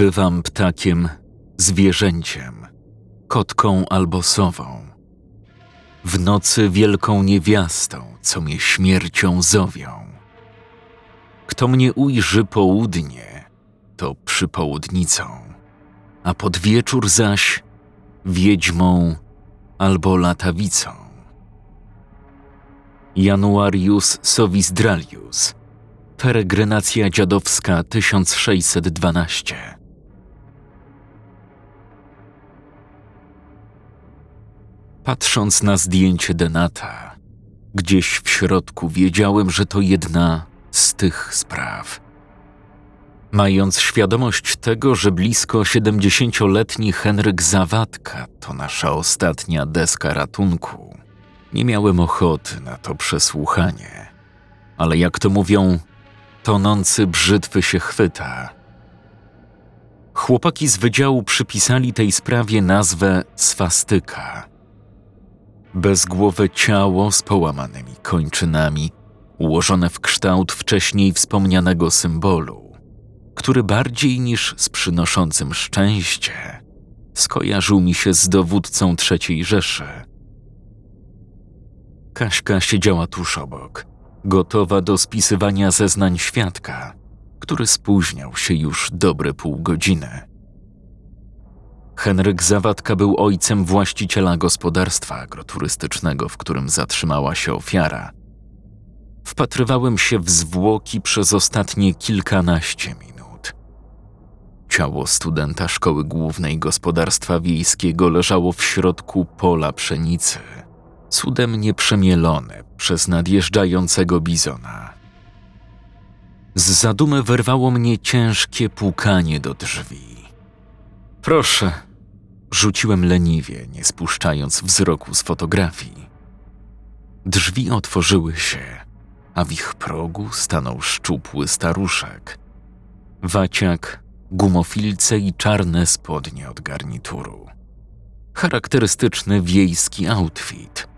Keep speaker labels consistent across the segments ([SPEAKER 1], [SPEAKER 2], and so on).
[SPEAKER 1] Bywam ptakiem, zwierzęciem, kotką albo sową. W nocy wielką niewiastą, co mnie śmiercią zowią. Kto mnie ujrzy południe, to przypołudnicą, a pod wieczór zaś wiedźmą albo latawicą. Januarius Sowisdralius, peregrynacja dziadowska 1612. Patrząc na zdjęcie Denata, gdzieś w środku wiedziałem, że to jedna z tych spraw. Mając świadomość tego, że blisko 70-letni Henryk Zawadka to nasza ostatnia deska ratunku, nie miałem ochoty na to przesłuchanie. Ale jak to mówią, tonący brzytwy się chwyta. Chłopaki z wydziału przypisali tej sprawie nazwę swastyka. Bezgłowe ciało z połamanymi kończynami, ułożone w kształt wcześniej wspomnianego symbolu, który bardziej niż z przynoszącym szczęście skojarzył mi się z dowódcą III Rzeszy. Kaśka siedziała tuż obok, gotowa do spisywania zeznań świadka, który spóźniał się już dobre pół godziny. Henryk Zawadka był ojcem właściciela gospodarstwa agroturystycznego, w którym zatrzymała się ofiara. Wpatrywałem się w zwłoki przez ostatnie kilkanaście minut. Ciało studenta szkoły głównej gospodarstwa wiejskiego leżało w środku pola pszenicy, cudem nieprzemielone przez nadjeżdżającego bizona. Z zadumy wyrwało mnie ciężkie pukanie do drzwi. Proszę, Rzuciłem leniwie, nie spuszczając wzroku z fotografii. Drzwi otworzyły się, a w ich progu stanął szczupły staruszek. Waciak, gumofilce i czarne spodnie od garnituru. Charakterystyczny wiejski outfit.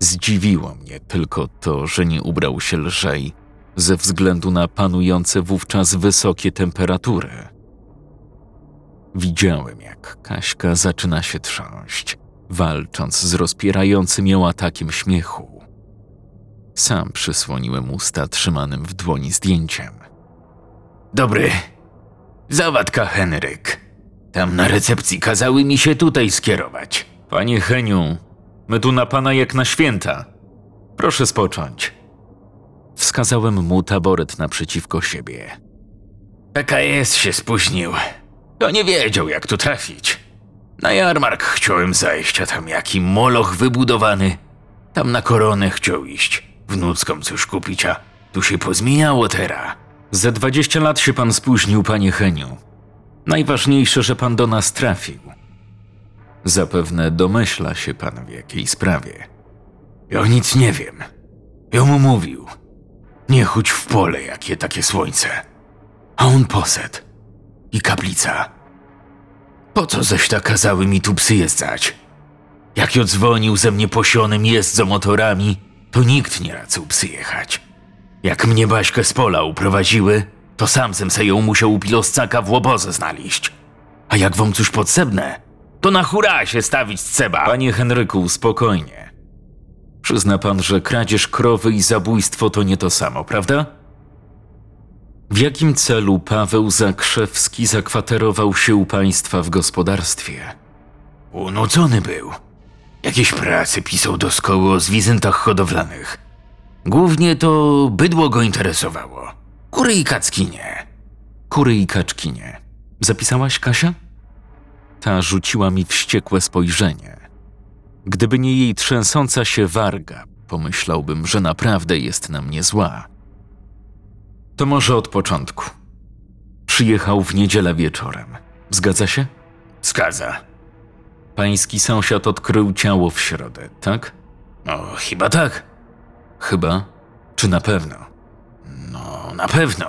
[SPEAKER 1] Zdziwiło mnie tylko to, że nie ubrał się lżej ze względu na panujące wówczas wysokie temperatury. Widziałem, jak Kaśka zaczyna się trząść, walcząc z rozpierającym ją atakiem śmiechu. Sam przysłoniłem usta trzymanym w dłoni zdjęciem.
[SPEAKER 2] Dobry. Zawadka Henryk. Tam na recepcji kazały mi się tutaj skierować.
[SPEAKER 1] Panie Heniu, my tu na pana jak na święta. Proszę spocząć. Wskazałem mu taboret naprzeciwko siebie.
[SPEAKER 2] PKS się spóźnił. To nie wiedział, jak tu trafić. Na jarmark chciałem zajść, a tam jaki moloch wybudowany. Tam na koronę chciał iść. Wnuckom coś kupić, a tu się pozmieniało teraz.
[SPEAKER 1] Ze dwadzieścia lat się pan spóźnił, panie Heniu. Najważniejsze, że pan do nas trafił. Zapewne domyśla się pan w jakiej sprawie.
[SPEAKER 2] Ja nic nie wiem. Ja mu mówił. Nie chudź w pole, jakie takie słońce. A on poszedł i kaplica. Po co ześ tak kazały mi tu psy jezdać? Jak ją dzwonił ze mnie posionym jezdzo motorami, to nikt nie raczył psy jechać. Jak mnie Baśkę z pola uprowadziły, to sam sem se ją musiał u w łobozę znaleźć. A jak wam coś potrzebne, to na hura się stawić trzeba.
[SPEAKER 1] Panie Henryku, spokojnie. Przyzna pan, że kradzież krowy i zabójstwo to nie to samo, prawda? W jakim celu Paweł Zakrzewski zakwaterował się u państwa w gospodarstwie?
[SPEAKER 2] Unucony był. Jakieś prace pisał do szkoły o zwierzętach hodowlanych. Głównie to bydło go interesowało. Kury i kacki nie.
[SPEAKER 1] Kury i kaczkinie. Zapisałaś, Kasia? Ta rzuciła mi wściekłe spojrzenie. Gdyby nie jej trzęsąca się warga, pomyślałbym, że naprawdę jest na mnie zła. To może od początku. Przyjechał w niedzielę wieczorem. Zgadza się?
[SPEAKER 2] Zgadza.
[SPEAKER 1] Pański sąsiad odkrył ciało w środę, tak?
[SPEAKER 2] No, chyba tak.
[SPEAKER 1] Chyba? Czy na pewno?
[SPEAKER 2] No, na pewno.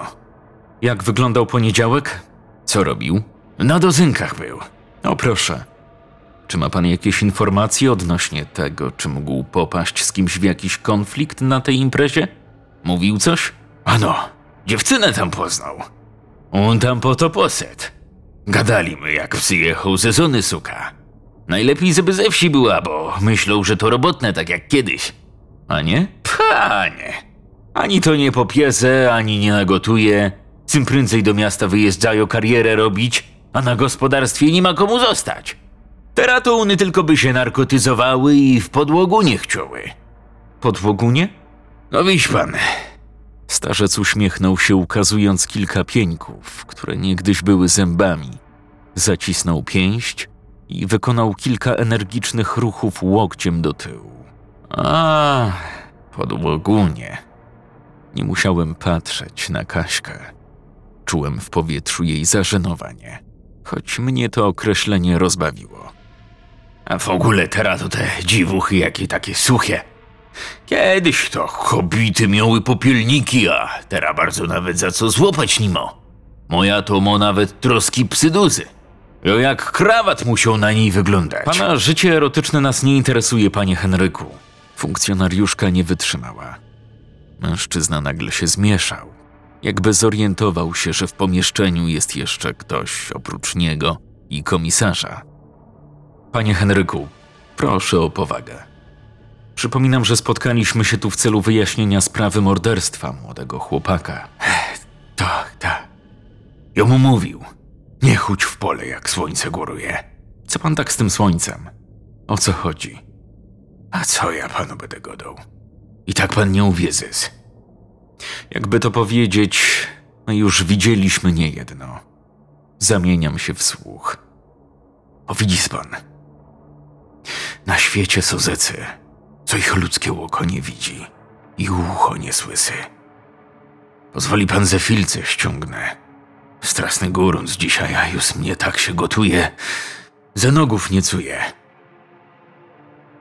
[SPEAKER 1] Jak wyglądał poniedziałek? Co robił?
[SPEAKER 2] Na dozynkach był.
[SPEAKER 1] O proszę. Czy ma pan jakieś informacje odnośnie tego, czy mógł popaść z kimś w jakiś konflikt na tej imprezie? Mówił coś?
[SPEAKER 2] Ano, dziewczynę tam poznał. On tam po to poszedł. Gadali my, jak przyjechał ze zony suka. Najlepiej, żeby ze wsi była, bo myślą, że to robotne, tak jak kiedyś. A nie? Panie. Ani to nie popiesę, ani nie nagotuje. Czym prędzej do miasta wyjeżdżają karierę robić, a na gospodarstwie nie ma komu zostać. Teraz to uny tylko by się narkotyzowały i w podłogu nie chciały.
[SPEAKER 1] Podłogunie?
[SPEAKER 2] No wiś pan,
[SPEAKER 1] Starzec uśmiechnął się, ukazując kilka pieńków, które niegdyś były zębami. Zacisnął pięść i wykonał kilka energicznych ruchów łokciem do tyłu. A, podłogunie. Nie musiałem patrzeć na Kaśkę. Czułem w powietrzu jej zażenowanie, choć mnie to określenie rozbawiło.
[SPEAKER 2] a w ogóle teraz to te dziwuchy jakie takie suche. Kiedyś to kobiety miały popielniki, a teraz bardzo nawet za co złapać nimo. Moja to mo nawet troski psyduzy. Jo jak krawat musiał na niej wyglądać.
[SPEAKER 1] Pana życie erotyczne nas nie interesuje, panie Henryku. Funkcjonariuszka nie wytrzymała. Mężczyzna nagle się zmieszał, jakby zorientował się, że w pomieszczeniu jest jeszcze ktoś oprócz niego i komisarza. Panie Henryku, proszę o powagę. Przypominam, że spotkaliśmy się tu w celu wyjaśnienia sprawy morderstwa młodego chłopaka.
[SPEAKER 2] Tak, tak. Ja mu mówił. Nie chudź w pole, jak słońce góruje.
[SPEAKER 1] Co pan tak z tym słońcem? O co chodzi?
[SPEAKER 2] A co ja panu będę godał? I tak pan nie uwierzy.
[SPEAKER 1] Jakby to powiedzieć, no już widzieliśmy niejedno. Zamieniam się w słuch.
[SPEAKER 2] O widzisz pan. Na świecie są zecy, co ich ludzkie oko nie widzi i ucho nie słysy. Pozwoli pan ze filce ściągnę. Strasny gorąc dzisiaj, a już mnie tak się gotuje. Ze nogów nie czuję.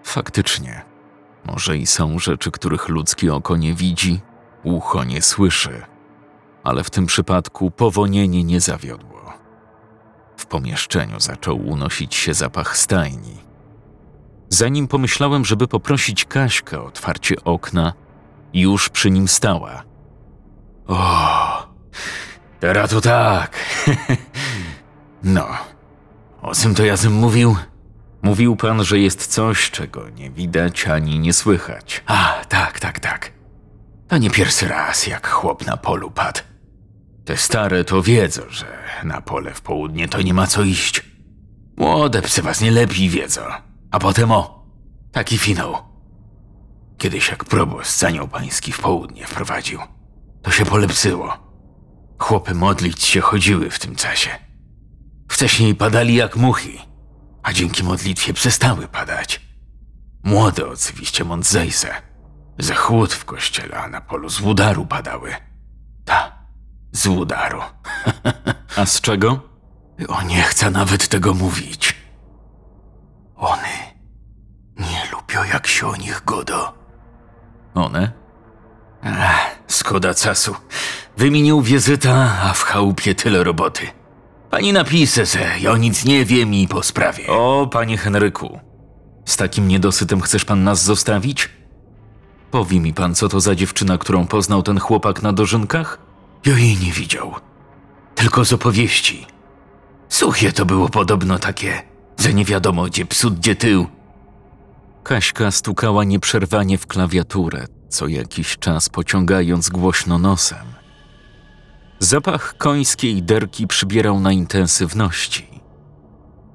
[SPEAKER 1] Faktycznie, może i są rzeczy, których ludzkie oko nie widzi, ucho nie słyszy, ale w tym przypadku powonienie nie zawiodło. W pomieszczeniu zaczął unosić się zapach stajni. Zanim pomyślałem, żeby poprosić Kaśkę o otwarcie okna, już przy nim stała.
[SPEAKER 2] O, teraz to tak. no, o czym to ja mówił?
[SPEAKER 1] Mówił pan, że jest coś, czego nie widać ani nie słychać.
[SPEAKER 2] A, tak, tak, tak. To nie pierwszy raz, jak chłop na polu padł. Te stare to wiedzą, że na pole w południe to nie ma co iść. Młode psy was nie lepiej wiedzą. A potem o, taki finał. Kiedyś jak proboszcz zanioł pański w południe wprowadził, to się polepsyło. Chłopy modlić się chodziły w tym czasie. Wcześniej padali jak muchy, a dzięki modlitwie przestały padać. Młode oczywiście mądzejse. Za chłód w kościele, a na polu z łudaru padały. Ta, z łudaru.
[SPEAKER 1] A z czego?
[SPEAKER 2] O, nie chcę nawet tego mówić. One nie lubią, jak się o nich godo.
[SPEAKER 1] One?
[SPEAKER 2] Ach, szkoda czasu. Wymienił wizyta, a w chałupie tyle roboty. Pani napisze, że ja nic nie wiem i po sprawie.
[SPEAKER 1] O, panie Henryku, z takim niedosytem chcesz pan nas zostawić? Powie mi pan, co to za dziewczyna, którą poznał ten chłopak na dożynkach?
[SPEAKER 2] Ja jej nie widział. Tylko z opowieści. Suchie to było podobno takie, że nie wiadomo gdzie psut, gdzie tył.
[SPEAKER 1] Kaśka stukała nieprzerwanie w klawiaturę, co jakiś czas pociągając głośno nosem. Zapach końskiej derki przybierał na intensywności.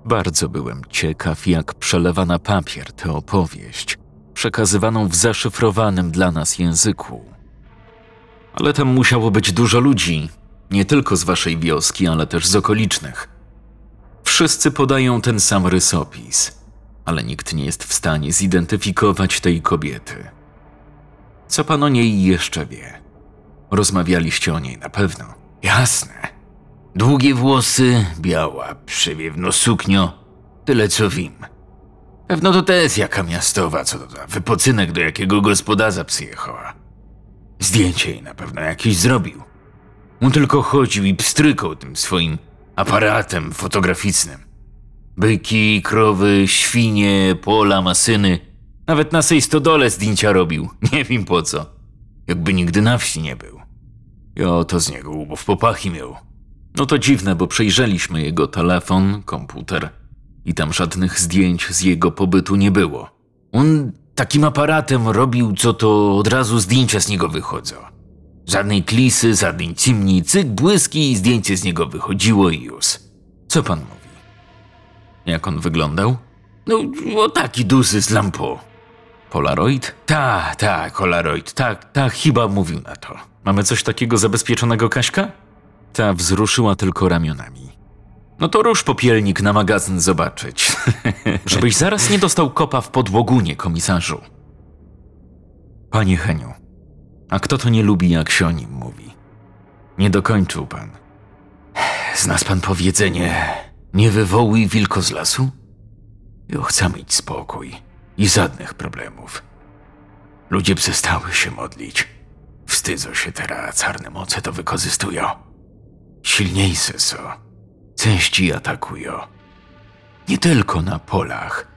[SPEAKER 1] Bardzo byłem ciekaw, jak przelewa na papier tę opowieść, przekazywaną w zaszyfrowanym dla nas języku. Ale tam musiało być dużo ludzi, nie tylko z waszej wioski, ale też z okolicznych. Wszyscy podają ten sam rysopis, ale nikt nie jest w stanie zidentyfikować tej kobiety. Co pan o niej jeszcze wie? Rozmawialiście o niej na pewno.
[SPEAKER 2] Jasne. Długie włosy, biała, przewiewno suknio. Tyle co wiem. Pewno to też jaka miastowa, co to za wypocynek do jakiego gospodarza przyjechała. Zdjęcie jej na pewno jakieś zrobił. On tylko chodził i pstrykał tym swoim aparatem fotograficznym. Byki, krowy, świnie, pola, masyny. Nawet na sej stodole zdjęcia robił. Nie wiem po co. Jakby nigdy na wsi nie był. Ja to z niego łubów popachy miał.
[SPEAKER 1] No to dziwne, bo przejrzeliśmy jego telefon, komputer i tam żadnych zdjęć z jego pobytu nie było.
[SPEAKER 2] On takim aparatem robił, co to od razu zdjęcia z niego wychodzą. Żadnej klisy, żadnej cimni, cyk, błyski i zdjęcie z niego wychodziło i już.
[SPEAKER 1] Co pan mówi? Jak on wyglądał?
[SPEAKER 2] No, o taki duży z lampu.
[SPEAKER 1] Polaroid?
[SPEAKER 2] Ta, ta, Polaroid, tak, ta, chyba mówił na to.
[SPEAKER 1] Mamy coś takiego zabezpieczonego, Kaśka? Ta wzruszyła tylko ramionami. No to rusz popielnik na magazyn zobaczyć. Żebyś zaraz nie dostał kopa w podłogunie, komisarzu. Panie Heniu, a kto to nie lubi, jak się o nim mówi? Nie dokończył pan.
[SPEAKER 2] Znasz pan powiedzenie, nie wywołuj wilko z lasu? Ja chcę mieć spokój i żadnych problemów. Ludzie przestały się modlić. Wstydzą się teraz, czarne moce to wykorzystują. Silniejsze są. Części atakują. Nie tylko na polach,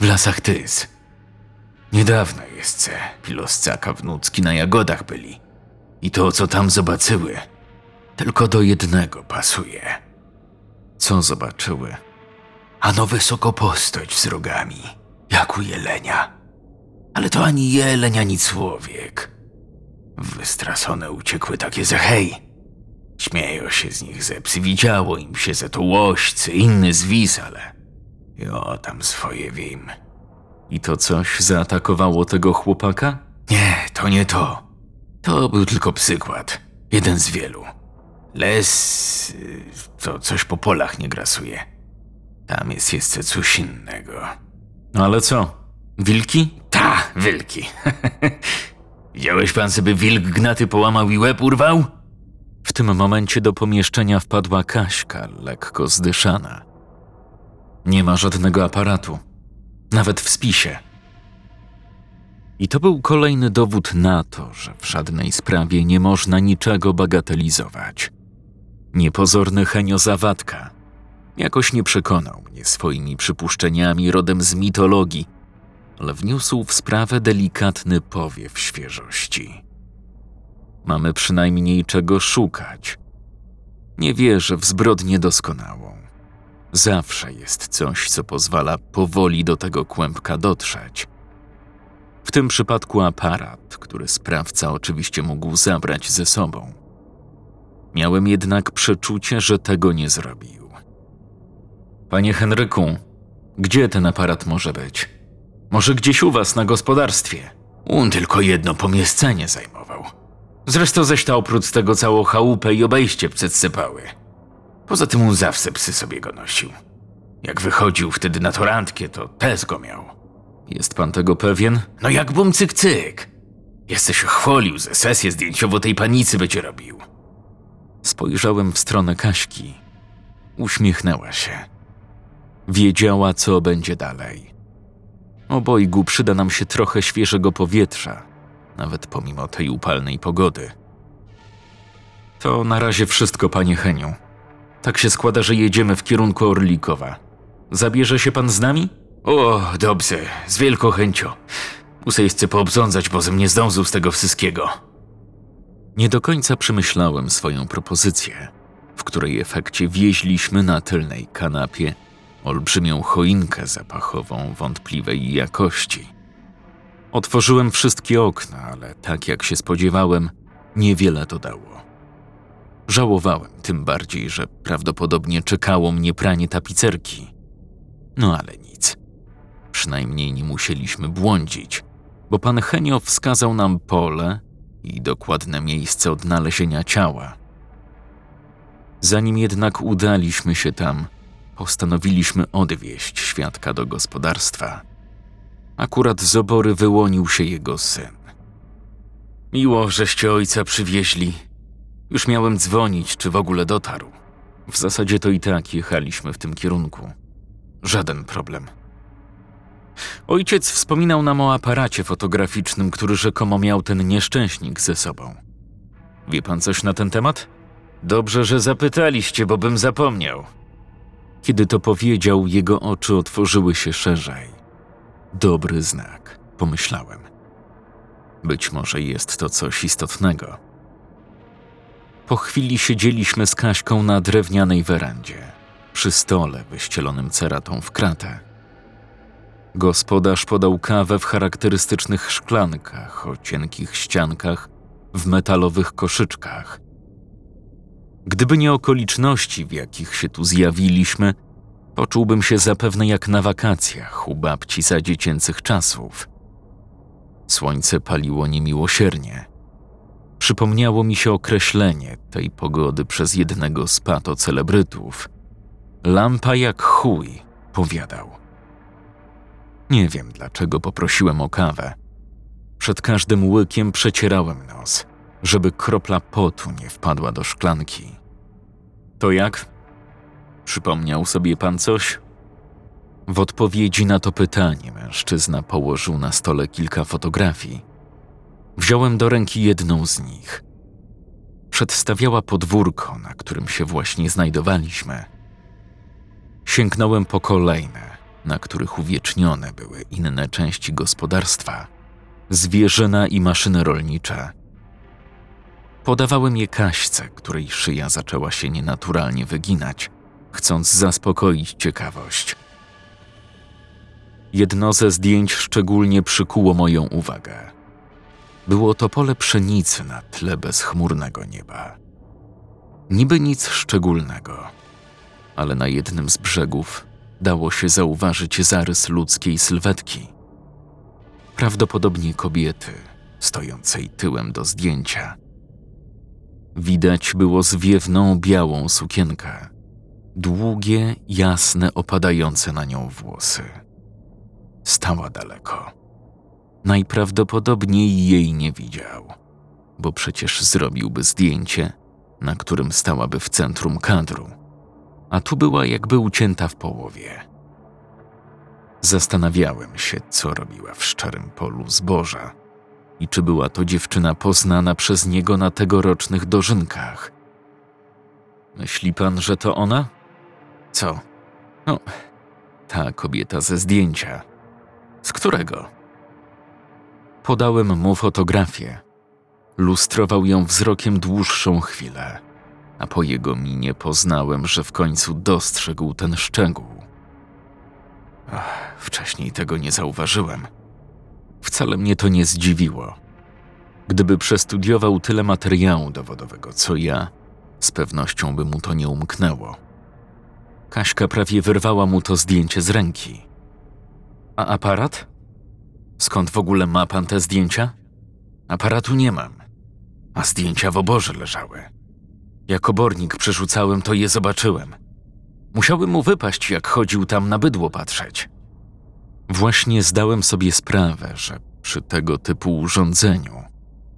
[SPEAKER 2] w lasach Tys. Niedawno jest, piloscaka wnucki na jagodach byli. I to, co tam zobaczyły, tylko do jednego pasuje.
[SPEAKER 1] Co zobaczyły?
[SPEAKER 2] Ano wysoko postać z rogami, jak u jelenia. Ale to ani jeleń, ani człowiek. Wystrasone uciekły takie ze hej. Śmieją się z nich ze psy, widziało im się ze to łoścy, inny zwis, ale... Jo, tam swoje wiem.
[SPEAKER 1] I to coś zaatakowało tego chłopaka?
[SPEAKER 2] Nie, to nie to. To był tylko przykład. Jeden z wielu. Les to coś po polach nie grasuje. Tam jest jeszcze coś innego.
[SPEAKER 1] No ale co? Wilki?
[SPEAKER 2] Ta, wilki. Widziałeś pan sobie wilk gnaty połamał i łeb urwał?
[SPEAKER 1] W tym momencie do pomieszczenia wpadła Kaśka, lekko zdyszana. Nie ma żadnego aparatu, nawet w spisie. I to był kolejny dowód na to, że w żadnej sprawie nie można niczego bagatelizować. Niepozorny Henio Zawadka jakoś nie przekonał mnie swoimi przypuszczeniami rodem z mitologii, ale wniósł w sprawę delikatny powiew świeżości. Mamy przynajmniej czego szukać. Nie wierzę w zbrodnię doskonałą. Zawsze jest coś, co pozwala powoli do tego kłębka dotrzeć. W tym przypadku aparat, który sprawca oczywiście mógł zabrać ze sobą. Miałem jednak przeczucie, że tego nie zrobił. Panie Henryku, gdzie ten aparat może być? Może gdzieś u was na gospodarstwie?
[SPEAKER 2] On tylko jedno pomieszczenie zajmował. Zresztą ześ ta oprócz tego całą chałupę i obejście przedsypały. Poza tym on zawsze psy sobie go nosił. Jak wychodził wtedy na to randkę, to też go miał.
[SPEAKER 1] Jest pan tego pewien?
[SPEAKER 2] No jak bum cyk cyk. Jesteś chwalił, że sesję zdjęciową tej panicy będzie robił.
[SPEAKER 1] Spojrzałem w stronę Kaśki. Uśmiechnęła się. Wiedziała, co będzie dalej. Obojgu przyda nam się trochę świeżego powietrza, nawet pomimo tej upalnej pogody. To na razie wszystko, panie Heniu. Tak się składa, że jedziemy w kierunku Orlikowa. Zabierze się pan z nami?
[SPEAKER 2] O, dobrze, z wielką chęcią. Muszę jeszcze poobządzać, bo nie zdążył z tego wszystkiego.
[SPEAKER 1] Nie do końca przemyślałem swoją propozycję, w której efekcie wieźliśmy na tylnej kanapie olbrzymią choinkę zapachową wątpliwej jakości. Otworzyłem wszystkie okna, ale tak jak się spodziewałem, niewiele to dało. Żałowałem tym bardziej, że prawdopodobnie czekało mnie pranie tapicerki. No ale nic. Przynajmniej nie musieliśmy błądzić, bo pan Henio wskazał nam pole i dokładne miejsce odnalezienia ciała. Zanim jednak udaliśmy się tam, postanowiliśmy odwieźć świadka do gospodarstwa. Akurat z obory wyłonił się jego syn. Miło, żeście ojca przywieźli. Już miałem dzwonić, czy w ogóle dotarł. W zasadzie to i tak jechaliśmy w tym kierunku. Żaden problem. Ojciec wspominał nam o aparacie fotograficznym, który rzekomo miał ten nieszczęśnik ze sobą. Wie pan coś na ten temat?
[SPEAKER 2] Dobrze, że zapytaliście, bo bym zapomniał.
[SPEAKER 1] Kiedy to powiedział, jego oczy otworzyły się szerzej. Dobry znak, pomyślałem. Być może jest to coś istotnego. Po chwili siedzieliśmy z Kaśką na drewnianej werandzie, przy stole wyścielonym ceratą w kratę. Gospodarz podał kawę w charakterystycznych szklankach o cienkich ściankach, w metalowych koszyczkach. Gdyby nie okoliczności, w jakich się tu zjawiliśmy, poczułbym się zapewne jak na wakacjach u babci za dziecięcych czasów. Słońce paliło niemiłosiernie. Przypomniało mi się określenie tej pogody przez jednego z patocelebrytów. Lampa jak chuj, powiadał. Nie wiem, dlaczego poprosiłem o kawę. Przed każdym łykiem przecierałem nos, żeby kropla potu nie wpadła do szklanki. To jak? Przypomniał sobie pan coś? W odpowiedzi na to pytanie mężczyzna położył na stole kilka fotografii. Wziąłem do ręki jedną z nich. Przedstawiała podwórko, na którym się właśnie znajdowaliśmy. Sięgnąłem po kolejne, na których uwiecznione były inne części gospodarstwa, zwierzyna i maszyny rolnicze. Podawałem je Kaśce, której szyja zaczęła się nienaturalnie wyginać, chcąc zaspokoić ciekawość. Jedno ze zdjęć szczególnie przykuło moją uwagę. Było to pole pszenicy na tle bezchmurnego nieba. Niby nic szczególnego, ale na jednym z brzegów dało się zauważyć zarys ludzkiej sylwetki. Prawdopodobnie kobiety, stojącej tyłem do zdjęcia. Widać było zwiewną białą sukienkę, długie, jasne, opadające na nią włosy. Stała daleko. Najprawdopodobniej jej nie widział, bo przecież zrobiłby zdjęcie, na którym stałaby w centrum kadru, a tu była jakby ucięta w połowie. Zastanawiałem się, co robiła w szczerym polu zboża i czy była to dziewczyna poznana przez niego na tegorocznych dożynkach. Myśli pan, że to ona? Co? No, ta kobieta ze zdjęcia. Z którego? Podałem mu fotografię. Lustrował ją wzrokiem dłuższą chwilę, a po jego minie poznałem, że w końcu dostrzegł ten szczegół. Ach, wcześniej tego nie zauważyłem. Wcale mnie to nie zdziwiło. Gdyby przestudiował tyle materiału dowodowego, co ja, z pewnością by mu to nie umknęło. Kaśka prawie wyrwała mu to zdjęcie z ręki. A aparat? Skąd w ogóle ma pan te zdjęcia? Aparatu nie mam, a zdjęcia w oborze leżały. Jak obornik przerzucałem, to je zobaczyłem. Musiałby mu wypaść, jak chodził tam na bydło patrzeć. Właśnie zdałem sobie sprawę, że przy tego typu urządzeniu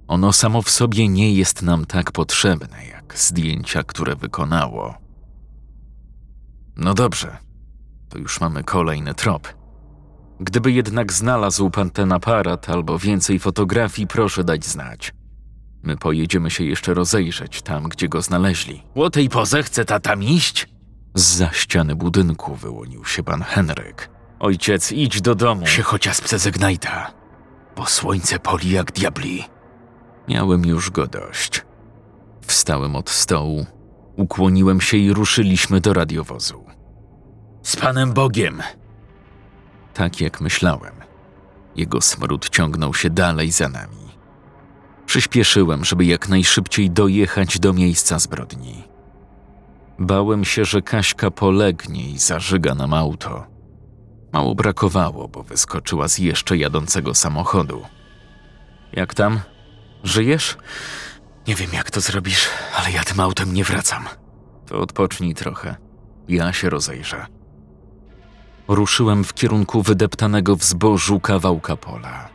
[SPEAKER 1] ono samo w sobie nie jest nam tak potrzebne, jak zdjęcia, które wykonało. No dobrze, to już mamy kolejny trop. Gdyby jednak znalazł pan ten aparat albo więcej fotografii, proszę dać znać. My pojedziemy się jeszcze rozejrzeć tam, gdzie go znaleźli. O tej porze chce tata iść? Z ściany budynku wyłonił się pan Henryk. Ojciec, idź do domu.
[SPEAKER 2] Się chociaż przezegnajta, bo słońce poli jak diabli.
[SPEAKER 1] Miałem już go dość. Wstałem od stołu, ukłoniłem się i ruszyliśmy do radiowozu.
[SPEAKER 2] Z Panem Bogiem!
[SPEAKER 1] Tak jak myślałem. Jego smród ciągnął się dalej za nami. Przyspieszyłem, żeby jak najszybciej dojechać do miejsca zbrodni. Bałem się, że Kaśka polegnie i zażyga nam auto. Mało brakowało, bo wyskoczyła z jeszcze jadącego samochodu. Jak tam? Żyjesz?
[SPEAKER 2] Nie wiem, jak to zrobisz, ale ja tym autem nie wracam.
[SPEAKER 1] To odpocznij trochę. Ja się rozejrzę. Ruszyłem w kierunku wydeptanego w zbożu kawałka pola.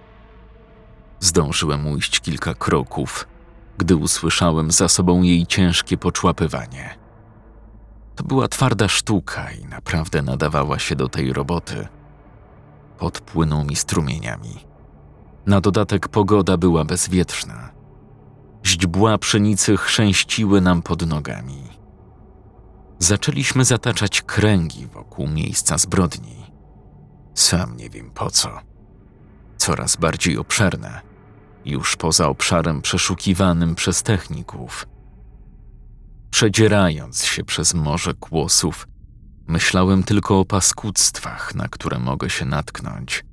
[SPEAKER 1] Zdążyłem ujść kilka kroków, gdy usłyszałem za sobą jej ciężkie poczłapywanie. To była twarda sztuka i naprawdę nadawała się do tej roboty. Podpłynął mi strumieniami. Na dodatek pogoda była bezwietrzna. Źdźbła pszenicy chrzęściły nam pod nogami. Zaczęliśmy zataczać kręgi wokół miejsca zbrodni. Sam nie wiem po co. Coraz bardziej obszerne, już poza obszarem przeszukiwanym przez techników. Przedzierając się przez morze kłosów, myślałem tylko o paskudztwach, na które mogę się natknąć.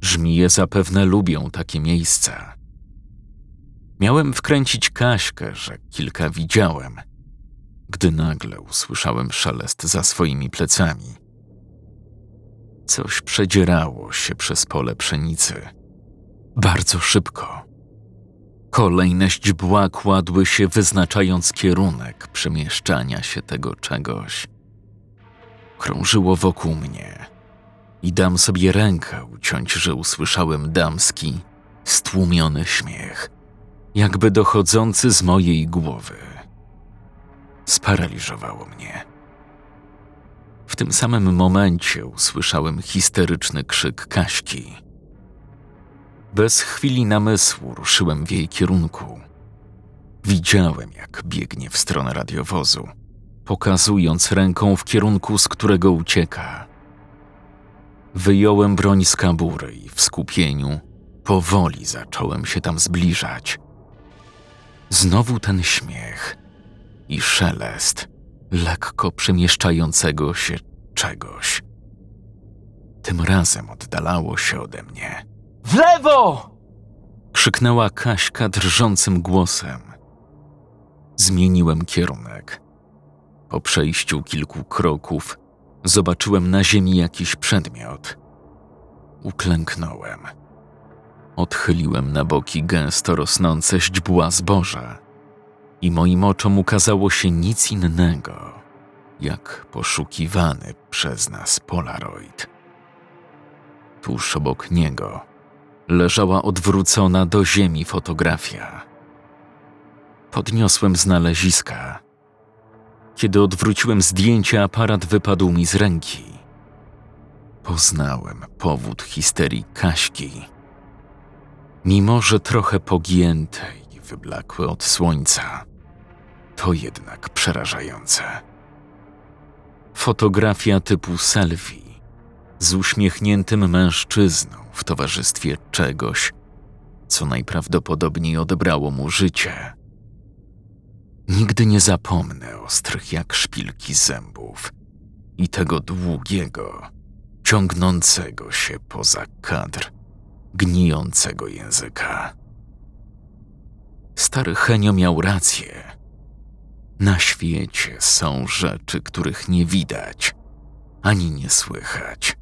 [SPEAKER 1] Żmije zapewne lubią takie miejsca. Miałem wkręcić Kaśkę, że kilka widziałem, gdy nagle usłyszałem szelest za swoimi plecami. Coś przedzierało się przez pole pszenicy. Bardzo szybko. Kolejne źdźbła kładły się, wyznaczając kierunek przemieszczania się tego czegoś. Krążyło wokół mnie i dam sobie rękę uciąć, że usłyszałem damski, stłumiony śmiech, jakby dochodzący z mojej głowy. Sparaliżowało mnie. W tym samym momencie usłyszałem histeryczny krzyk Kaśki. Bez chwili namysłu ruszyłem w jej kierunku. Widziałem, jak biegnie w stronę radiowozu, pokazując ręką w kierunku, z którego ucieka. Wyjąłem broń z kabury i w skupieniu powoli zacząłem się tam zbliżać. Znowu ten śmiech i szelest lekko przemieszczającego się czegoś. Tym razem oddalało się ode mnie.
[SPEAKER 3] W lewo!
[SPEAKER 1] Krzyknęła Kaśka drżącym głosem. Zmieniłem kierunek. Po przejściu kilku kroków zobaczyłem na ziemi jakiś przedmiot. Uklęknąłem. Odchyliłem na boki gęsto rosnące źdźbła zboża i moim oczom ukazało się nic innego, jak poszukiwany przez nas Polaroid. Tuż obok niego leżała odwrócona do ziemi fotografia. Podniosłem znaleziska. Kiedy odwróciłem zdjęcie, aparat wypadł mi z ręki. Poznałem powód histerii Kaśki. Mimo, że trochę pogięte i wyblakłe od słońca, to jednak przerażające. Fotografia typu selfie z uśmiechniętym mężczyzną w towarzystwie czegoś, co najprawdopodobniej odebrało mu życie. Nigdy nie zapomnę ostrych jak szpilki zębów i tego długiego, ciągnącego się poza kadr, gnijącego języka. Stary Henio miał rację. Na świecie są rzeczy, których nie widać ani nie słychać.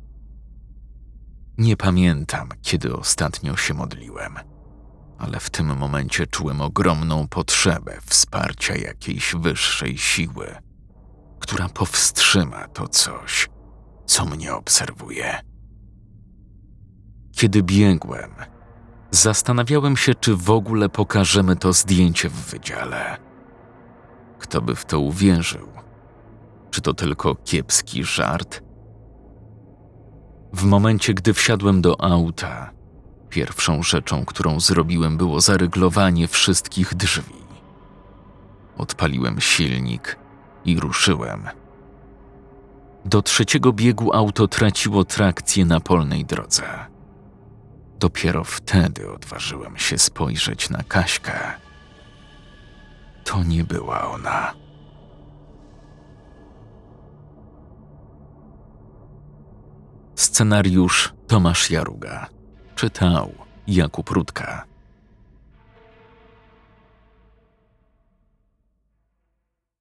[SPEAKER 1] Nie pamiętam, kiedy ostatnio się modliłem, ale w tym momencie czułem ogromną potrzebę wsparcia jakiejś wyższej siły, która powstrzyma to coś, co mnie obserwuje. Kiedy biegłem, zastanawiałem się, czy w ogóle pokażemy to zdjęcie w wydziale. Kto by w to uwierzył? Czy to tylko kiepski żart? W momencie, gdy wsiadłem do auta, pierwszą rzeczą, którą zrobiłem, było zaryglowanie wszystkich drzwi. Odpaliłem silnik i ruszyłem. Do trzeciego biegu auto traciło trakcję na polnej drodze. Dopiero wtedy odważyłem się spojrzeć na Kaśkę. To nie była ona. Scenariusz Tomasz Jaruga. Czytał Jakub Rutka.